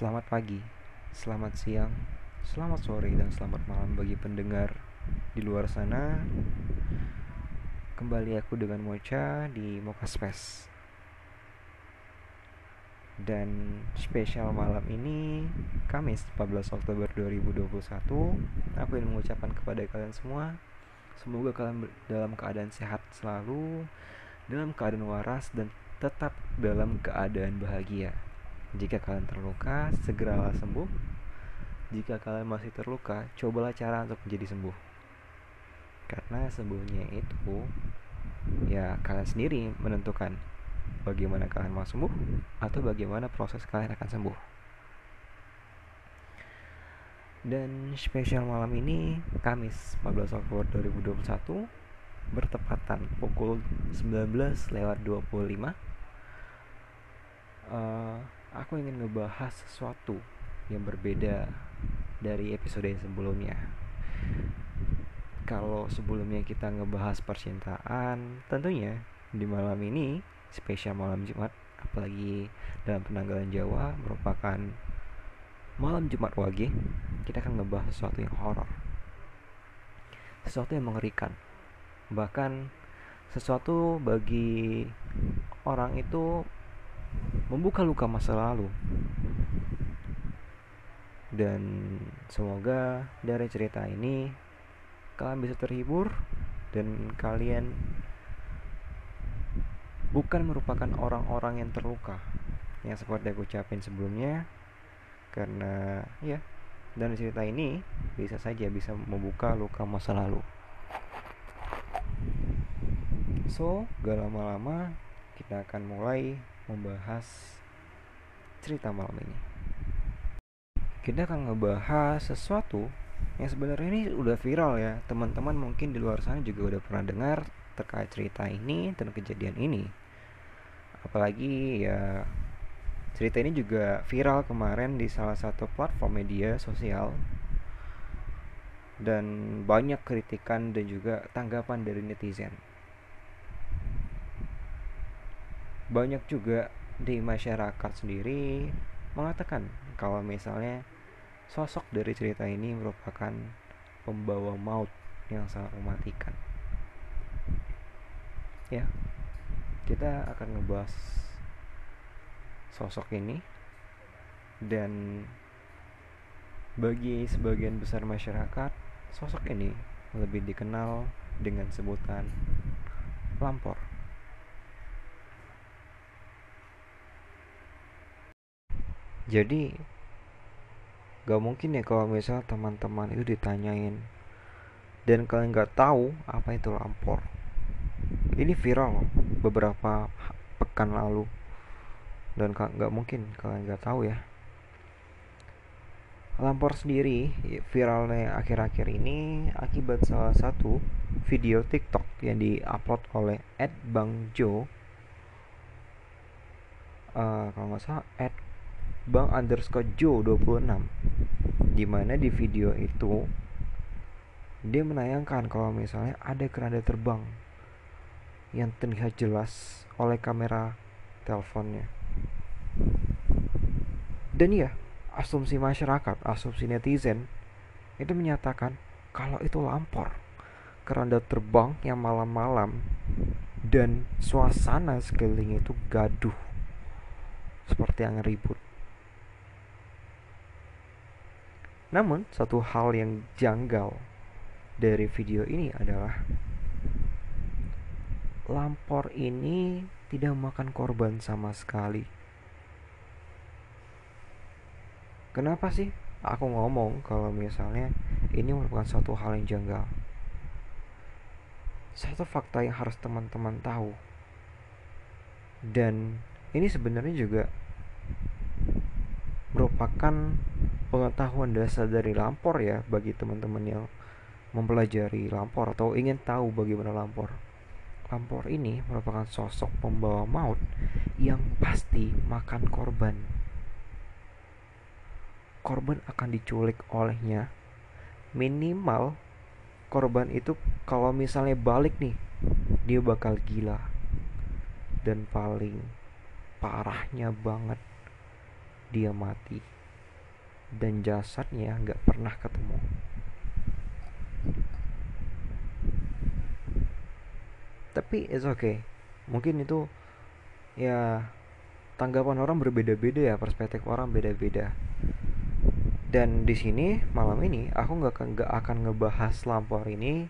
Selamat pagi, selamat siang, selamat sore, dan selamat malam bagi pendengar di luar sana. Kembali aku dengan Mocha di Mocha Space. Dan spesial malam ini Kamis 14 Oktober 2021 Aku ingin mengucapkan kepada kalian semua Semoga kalian dalam keadaan sehat selalu Dalam keadaan waras dan tetap dalam keadaan bahagia Jika kalian terluka, segeralah sembuh Jika kalian masih terluka, cobalah cara untuk menjadi sembuh Karena sembuhnya itu Ya kalian sendiri menentukan bagaimana kalian mau sembuh atau bagaimana proses kalian akan sembuh. Dan spesial malam ini Kamis 14 Oktober 2021 bertepatan pukul 19 lewat 25 uh, aku ingin ngebahas sesuatu yang berbeda dari episode yang sebelumnya. Kalau sebelumnya kita ngebahas percintaan tentunya di malam ini spesial malam Jumat apalagi dalam penanggalan Jawa merupakan malam Jumat Wage kita akan ngebahas sesuatu yang horor. Sesuatu yang mengerikan. Bahkan sesuatu bagi orang itu membuka luka masa lalu. Dan semoga dari cerita ini kalian bisa terhibur dan kalian bukan merupakan orang-orang yang terluka yang seperti aku ucapin sebelumnya. Karena ya dan cerita ini bisa saja bisa membuka luka masa lalu. So gak lama-lama kita akan mulai membahas cerita malam ini. Kita akan ngebahas sesuatu yang sebenarnya ini udah viral ya. Teman-teman mungkin di luar sana juga udah pernah dengar terkait cerita ini dan kejadian ini. Apalagi ya cerita ini juga viral kemarin di salah satu platform media sosial. Dan banyak kritikan dan juga tanggapan dari netizen banyak juga di masyarakat sendiri mengatakan kalau misalnya sosok dari cerita ini merupakan pembawa maut yang sangat mematikan. Ya kita akan ngebahas sosok ini dan bagi sebagian besar masyarakat sosok ini lebih dikenal dengan sebutan lampor jadi gak mungkin ya kalau misal teman-teman itu ditanyain dan kalian gak tahu apa itu lampor ini viral beberapa pekan lalu. Dan nggak mungkin kalian nggak tahu ya. Lampor sendiri viralnya akhir-akhir ini akibat salah satu video TikTok yang diupload oleh Ed Bang Jo. Uh, kalau nggak salah Bang underscore Jo 26 di mana di video itu dia menayangkan kalau misalnya ada keranda terbang yang terlihat jelas oleh kamera teleponnya. Dan ya, asumsi masyarakat, asumsi netizen itu menyatakan kalau itu lampor. Keranda terbang yang malam-malam dan suasana sekeliling itu gaduh. Seperti yang ribut. Namun, satu hal yang janggal dari video ini adalah lampor ini tidak makan korban sama sekali. Kenapa sih aku ngomong kalau misalnya ini merupakan suatu hal yang janggal? Satu fakta yang harus teman-teman tahu. Dan ini sebenarnya juga merupakan pengetahuan dasar dari lampor ya bagi teman-teman yang mempelajari lampor atau ingin tahu bagaimana lampor. Lampor ini merupakan sosok pembawa maut yang pasti makan korban. Korban akan diculik olehnya. Minimal korban itu kalau misalnya balik nih, dia bakal gila. Dan paling parahnya banget dia mati. Dan jasadnya nggak pernah ketemu. Tapi it's okay. Mungkin itu ya tanggapan orang berbeda-beda ya, perspektif orang beda-beda. Dan di sini malam ini aku nggak nggak akan ngebahas lampor ini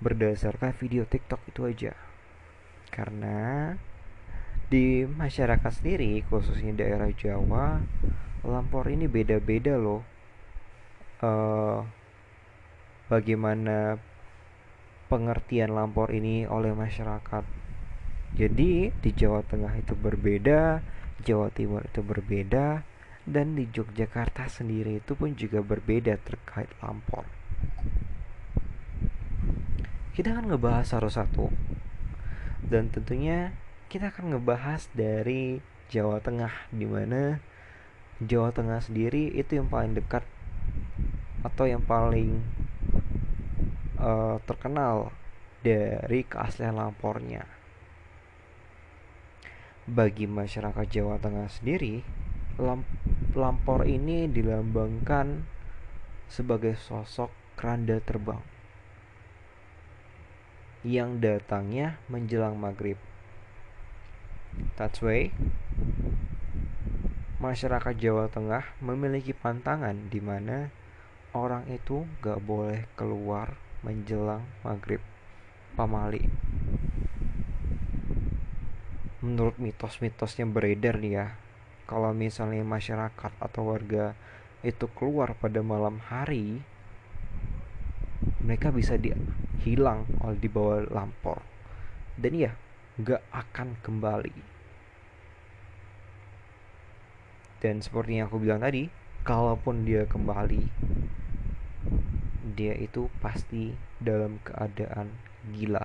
berdasarkan video TikTok itu aja. Karena di masyarakat sendiri, khususnya daerah Jawa, lampor ini beda-beda loh. Uh, bagaimana pengertian lampor ini oleh masyarakat. Jadi di Jawa Tengah itu berbeda, Jawa Timur itu berbeda, dan di Yogyakarta sendiri itu pun juga berbeda terkait lampor. Kita akan ngebahas satu-satu, dan tentunya kita akan ngebahas dari Jawa Tengah, di mana Jawa Tengah sendiri itu yang paling dekat atau yang paling uh, terkenal dari keaslian lampornya. Bagi masyarakat Jawa Tengah sendiri, lamp lampor ini dilambangkan sebagai sosok keranda terbang yang datangnya menjelang maghrib. That's way, masyarakat Jawa Tengah memiliki pantangan di mana orang itu gak boleh keluar menjelang maghrib. Pamali. Menurut mitos-mitos yang beredar nih ya kalau misalnya masyarakat atau warga itu keluar pada malam hari mereka bisa dihilang oleh di bawah lampor. Dan ya gak akan kembali dan seperti yang aku bilang tadi kalaupun dia kembali dia itu pasti dalam keadaan gila.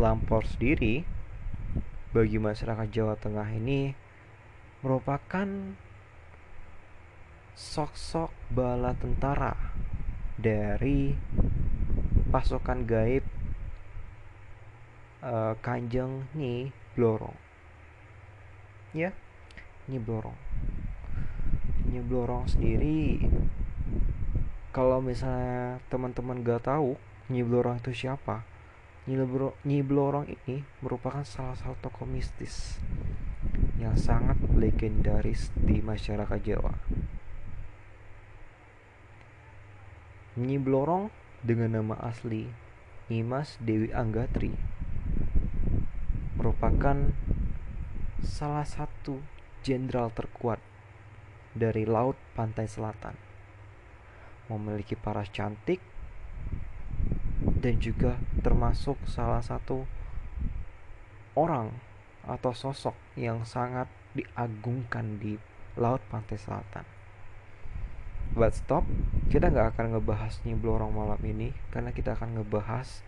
Lampor sendiri bagi masyarakat Jawa Tengah ini merupakan sosok bala tentara dari pasukan gaib uh, Kanjeng Nyi Blorong. Ya Nyi Blorong. Nyi Blorong sendiri kalau misalnya teman-teman gak tahu Nyi Blorong itu siapa Nyi Blorong ini merupakan salah satu tokoh mistis yang sangat legendaris di masyarakat Jawa. Nyi Blorong dengan nama asli Nyimas Dewi Anggatri merupakan salah satu jenderal terkuat dari laut pantai selatan. Memiliki paras cantik dan juga termasuk salah satu orang atau sosok yang sangat diagungkan di laut pantai selatan. But stop, kita nggak akan ngebahas Nyiblorong malam ini karena kita akan ngebahas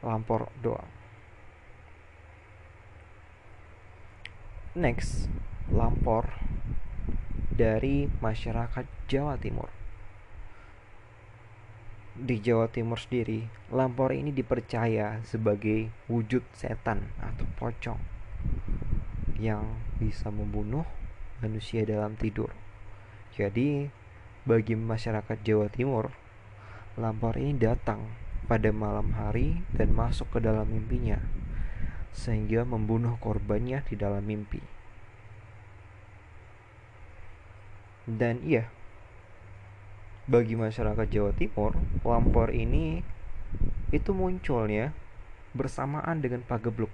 Lampor doang. Next, Lampor dari masyarakat Jawa Timur. Di Jawa Timur sendiri, Lampor ini dipercaya sebagai wujud setan atau pocong yang bisa membunuh manusia dalam tidur. Jadi, bagi masyarakat Jawa Timur, Lampor ini datang pada malam hari dan masuk ke dalam mimpinya sehingga membunuh korbannya di dalam mimpi. Dan iya, bagi masyarakat Jawa Timur, lampor ini itu munculnya bersamaan dengan pagebluk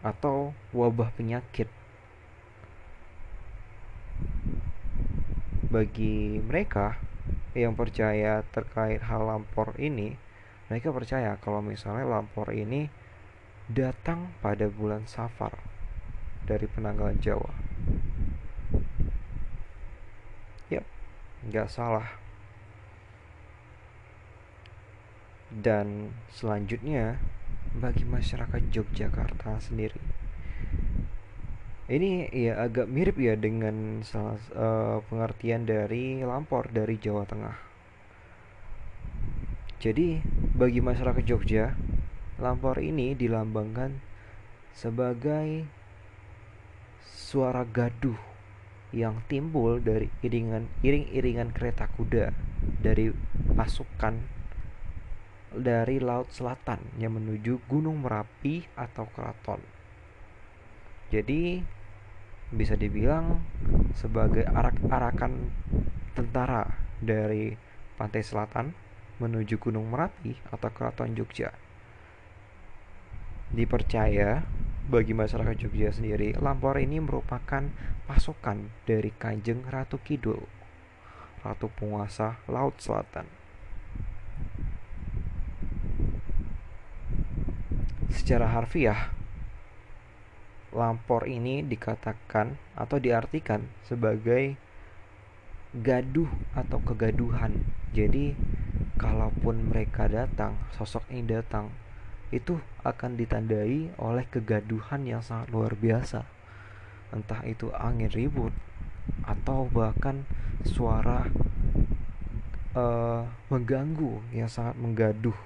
atau wabah penyakit. Bagi mereka yang percaya terkait hal lampor ini, mereka percaya kalau misalnya lampor ini datang pada bulan Safar dari penanggalan Jawa. Yap, nggak salah. Dan selanjutnya bagi masyarakat Yogyakarta sendiri. Ini ya agak mirip ya dengan salah uh, pengertian dari lampor dari Jawa Tengah. Jadi bagi masyarakat Jogja Lampor ini dilambangkan sebagai suara gaduh yang timbul dari iringan iring-iringan kereta kuda dari pasukan dari laut selatan yang menuju Gunung Merapi atau keraton. Jadi bisa dibilang sebagai arak-arakan tentara dari pantai selatan menuju Gunung Merapi atau keraton Jogja. Dipercaya bagi masyarakat Jogja sendiri, Lampor ini merupakan pasukan dari Kanjeng Ratu Kidul, Ratu Penguasa Laut Selatan. Secara harfiah, Lampor ini dikatakan atau diartikan sebagai gaduh atau kegaduhan. Jadi, kalaupun mereka datang, sosok ini datang itu akan ditandai oleh kegaduhan yang sangat luar biasa. Entah itu angin ribut atau bahkan suara uh, mengganggu yang sangat menggaduh.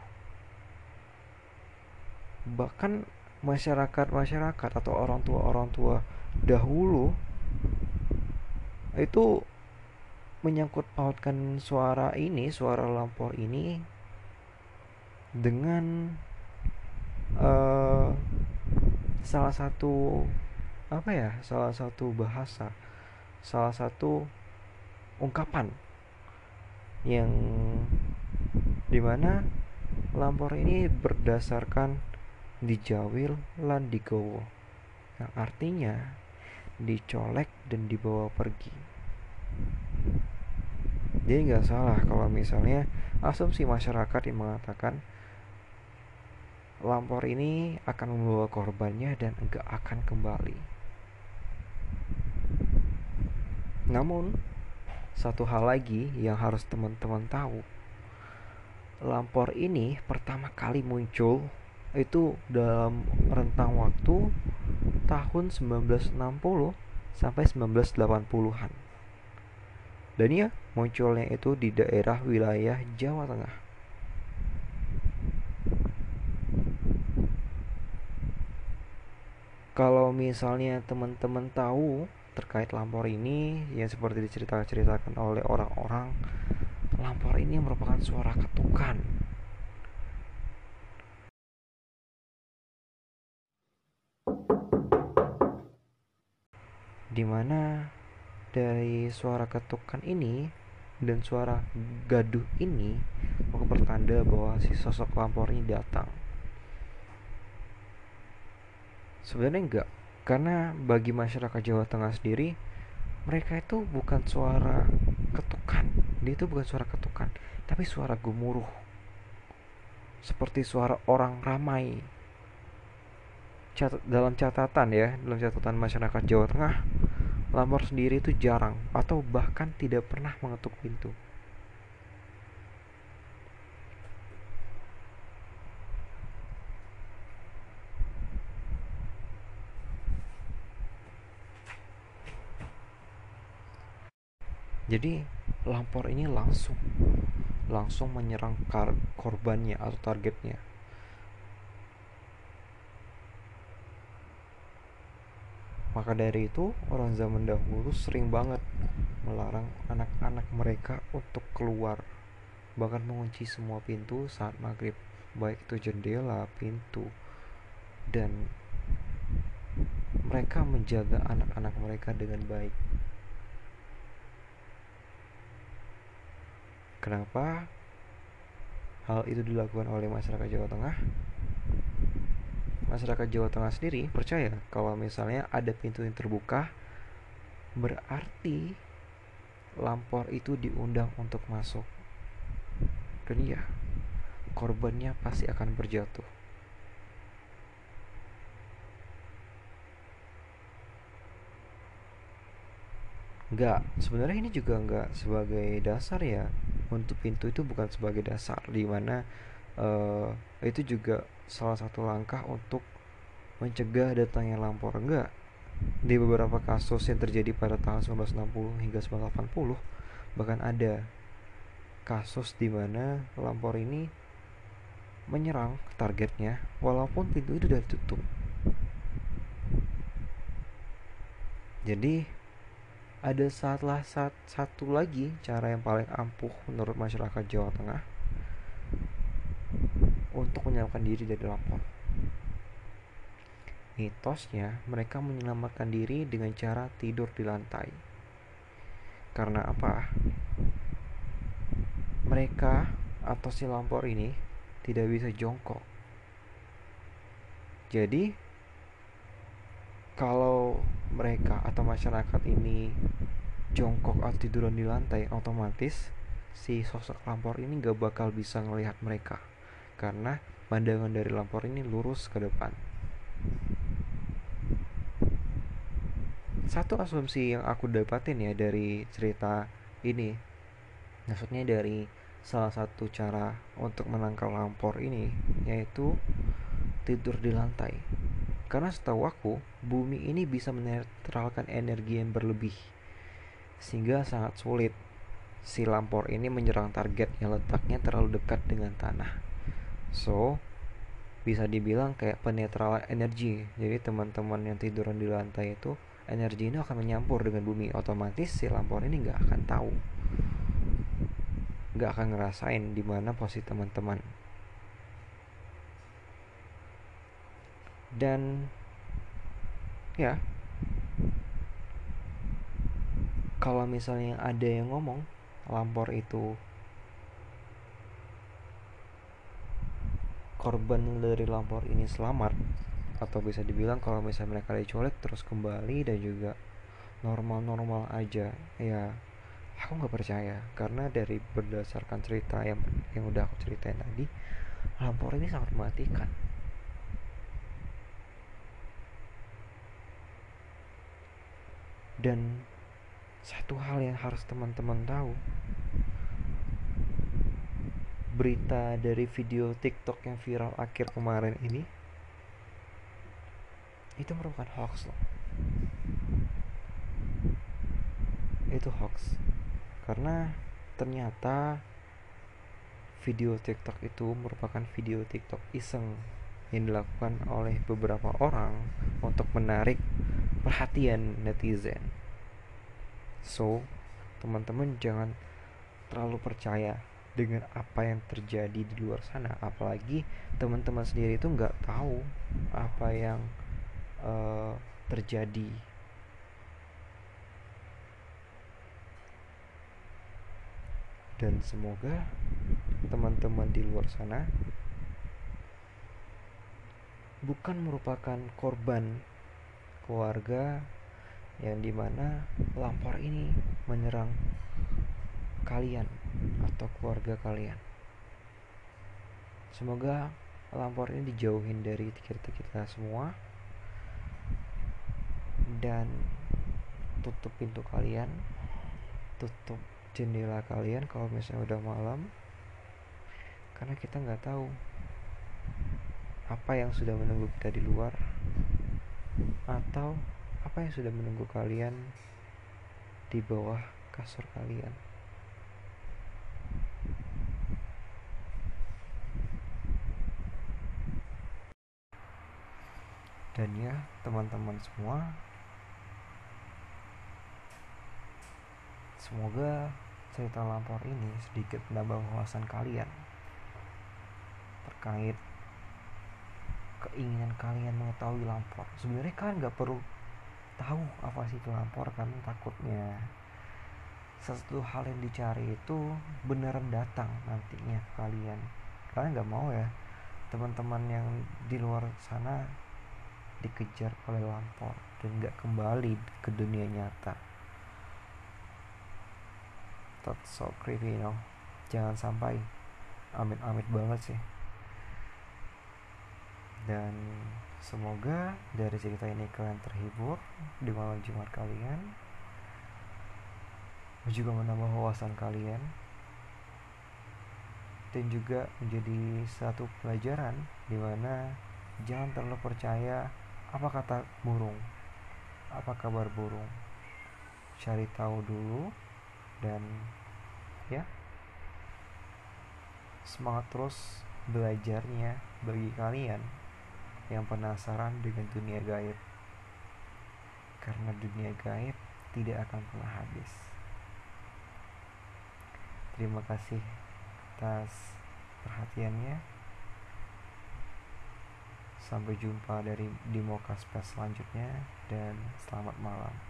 Bahkan masyarakat-masyarakat atau orang tua-orang tua dahulu itu menyangkut pautkan suara ini, suara lampor ini dengan uh, salah satu apa ya salah satu bahasa salah satu ungkapan yang di mana lampor ini berdasarkan dijawil lan digowo yang artinya dicolek dan dibawa pergi. Jadi nggak salah kalau misalnya asumsi masyarakat yang mengatakan Lampor ini akan membawa korbannya dan enggak akan kembali. Namun, satu hal lagi yang harus teman-teman tahu. Lampor ini pertama kali muncul itu dalam rentang waktu tahun 1960 sampai 1980-an. Dan ya, munculnya itu di daerah wilayah Jawa Tengah. Kalau misalnya teman-teman tahu terkait lampor ini yang seperti diceritakan oleh orang-orang lampor ini merupakan suara ketukan. Di mana dari suara ketukan ini dan suara gaduh ini bertanda bahwa si sosok lampor ini datang Sebenarnya enggak, karena bagi masyarakat Jawa Tengah sendiri mereka itu bukan suara ketukan, dia itu bukan suara ketukan, tapi suara gemuruh. Seperti suara orang ramai. Cat dalam catatan ya, dalam catatan masyarakat Jawa Tengah, Lamor sendiri itu jarang atau bahkan tidak pernah mengetuk pintu. Jadi lampor ini langsung langsung menyerang korbannya atau targetnya. Maka dari itu orang zaman dahulu sering banget melarang anak-anak mereka untuk keluar. Bahkan mengunci semua pintu saat maghrib baik itu jendela, pintu dan mereka menjaga anak-anak mereka dengan baik Kenapa hal itu dilakukan oleh masyarakat Jawa Tengah? Masyarakat Jawa Tengah sendiri percaya kalau misalnya ada pintu yang terbuka berarti lampor itu diundang untuk masuk. Dan iya, korbannya pasti akan berjatuh. Enggak, sebenarnya ini juga enggak sebagai dasar ya. Untuk pintu itu bukan sebagai dasar di mana uh, itu juga salah satu langkah untuk mencegah datangnya lampor. Enggak di beberapa kasus yang terjadi pada tahun 1960 hingga 1980 bahkan ada kasus di mana lampor ini menyerang targetnya walaupun pintu itu sudah tutup jadi ada salah satu lagi cara yang paling ampuh menurut masyarakat Jawa Tengah untuk menyelamatkan diri dari lapor. Mitosnya, mereka menyelamatkan diri dengan cara tidur di lantai. Karena apa? Mereka atau si lampor ini tidak bisa jongkok. Jadi, kalau mereka atau masyarakat ini jongkok atau tiduran di lantai, otomatis si sosok lampor ini gak bakal bisa melihat mereka karena pandangan dari lampor ini lurus ke depan. Satu asumsi yang aku dapatin ya dari cerita ini, maksudnya dari salah satu cara untuk menangkal lampor ini yaitu tidur di lantai. Karena setahu aku, bumi ini bisa menetralkan energi yang berlebih. Sehingga sangat sulit si lampor ini menyerang target yang letaknya terlalu dekat dengan tanah. So, bisa dibilang kayak penetralan energi. Jadi teman-teman yang tiduran di lantai itu energi ini akan menyampur dengan bumi otomatis si lampor ini nggak akan tahu nggak akan ngerasain di mana posisi teman-teman dan ya. Kalau misalnya ada yang ngomong lampor itu korban dari lampor ini selamat. Atau bisa dibilang kalau misalnya mereka diculik terus kembali dan juga normal-normal aja. Ya aku nggak percaya. Karena dari berdasarkan cerita yang yang udah aku ceritain tadi lampor ini sangat mematikan dan satu hal yang harus teman-teman tahu. Berita dari video TikTok yang viral akhir kemarin ini itu merupakan hoax loh. Itu hoax. Karena ternyata video TikTok itu merupakan video TikTok iseng yang dilakukan oleh beberapa orang untuk menarik perhatian netizen. So, teman-teman jangan terlalu percaya dengan apa yang terjadi di luar sana. Apalagi teman-teman sendiri itu nggak tahu apa yang uh, terjadi. Dan semoga teman-teman di luar sana bukan merupakan korban keluarga yang di mana lampor ini menyerang kalian atau keluarga kalian. Semoga lampor ini dijauhin dari kita kita semua dan tutup pintu kalian, tutup jendela kalian kalau misalnya udah malam, karena kita nggak tahu apa yang sudah menunggu kita di luar atau apa yang sudah menunggu kalian di bawah kasur kalian. dan ya teman-teman semua semoga cerita lapor ini sedikit menambah wawasan kalian terkait keinginan kalian mengetahui lampor sebenarnya kalian nggak perlu tahu apa sih itu lampor kan takutnya. Sesuatu hal yang dicari itu beneran datang nantinya ke kalian. Kalian nggak mau ya teman-teman yang di luar sana dikejar oleh lampor dan gak kembali ke dunia nyata. That's so creepy you know. Jangan sampai. Amit-amit banget sih. Dan semoga dari cerita ini kalian terhibur di malam Jumat kalian. Juga menambah wawasan kalian. Dan juga menjadi satu pelajaran di mana jangan terlalu percaya apa kata burung apa kabar burung. Cari tahu dulu dan ya semangat terus belajarnya bagi kalian yang penasaran dengan dunia gaib karena dunia gaib tidak akan pernah habis. Terima kasih atas perhatiannya. Sampai jumpa dari di Moka Space selanjutnya dan selamat malam.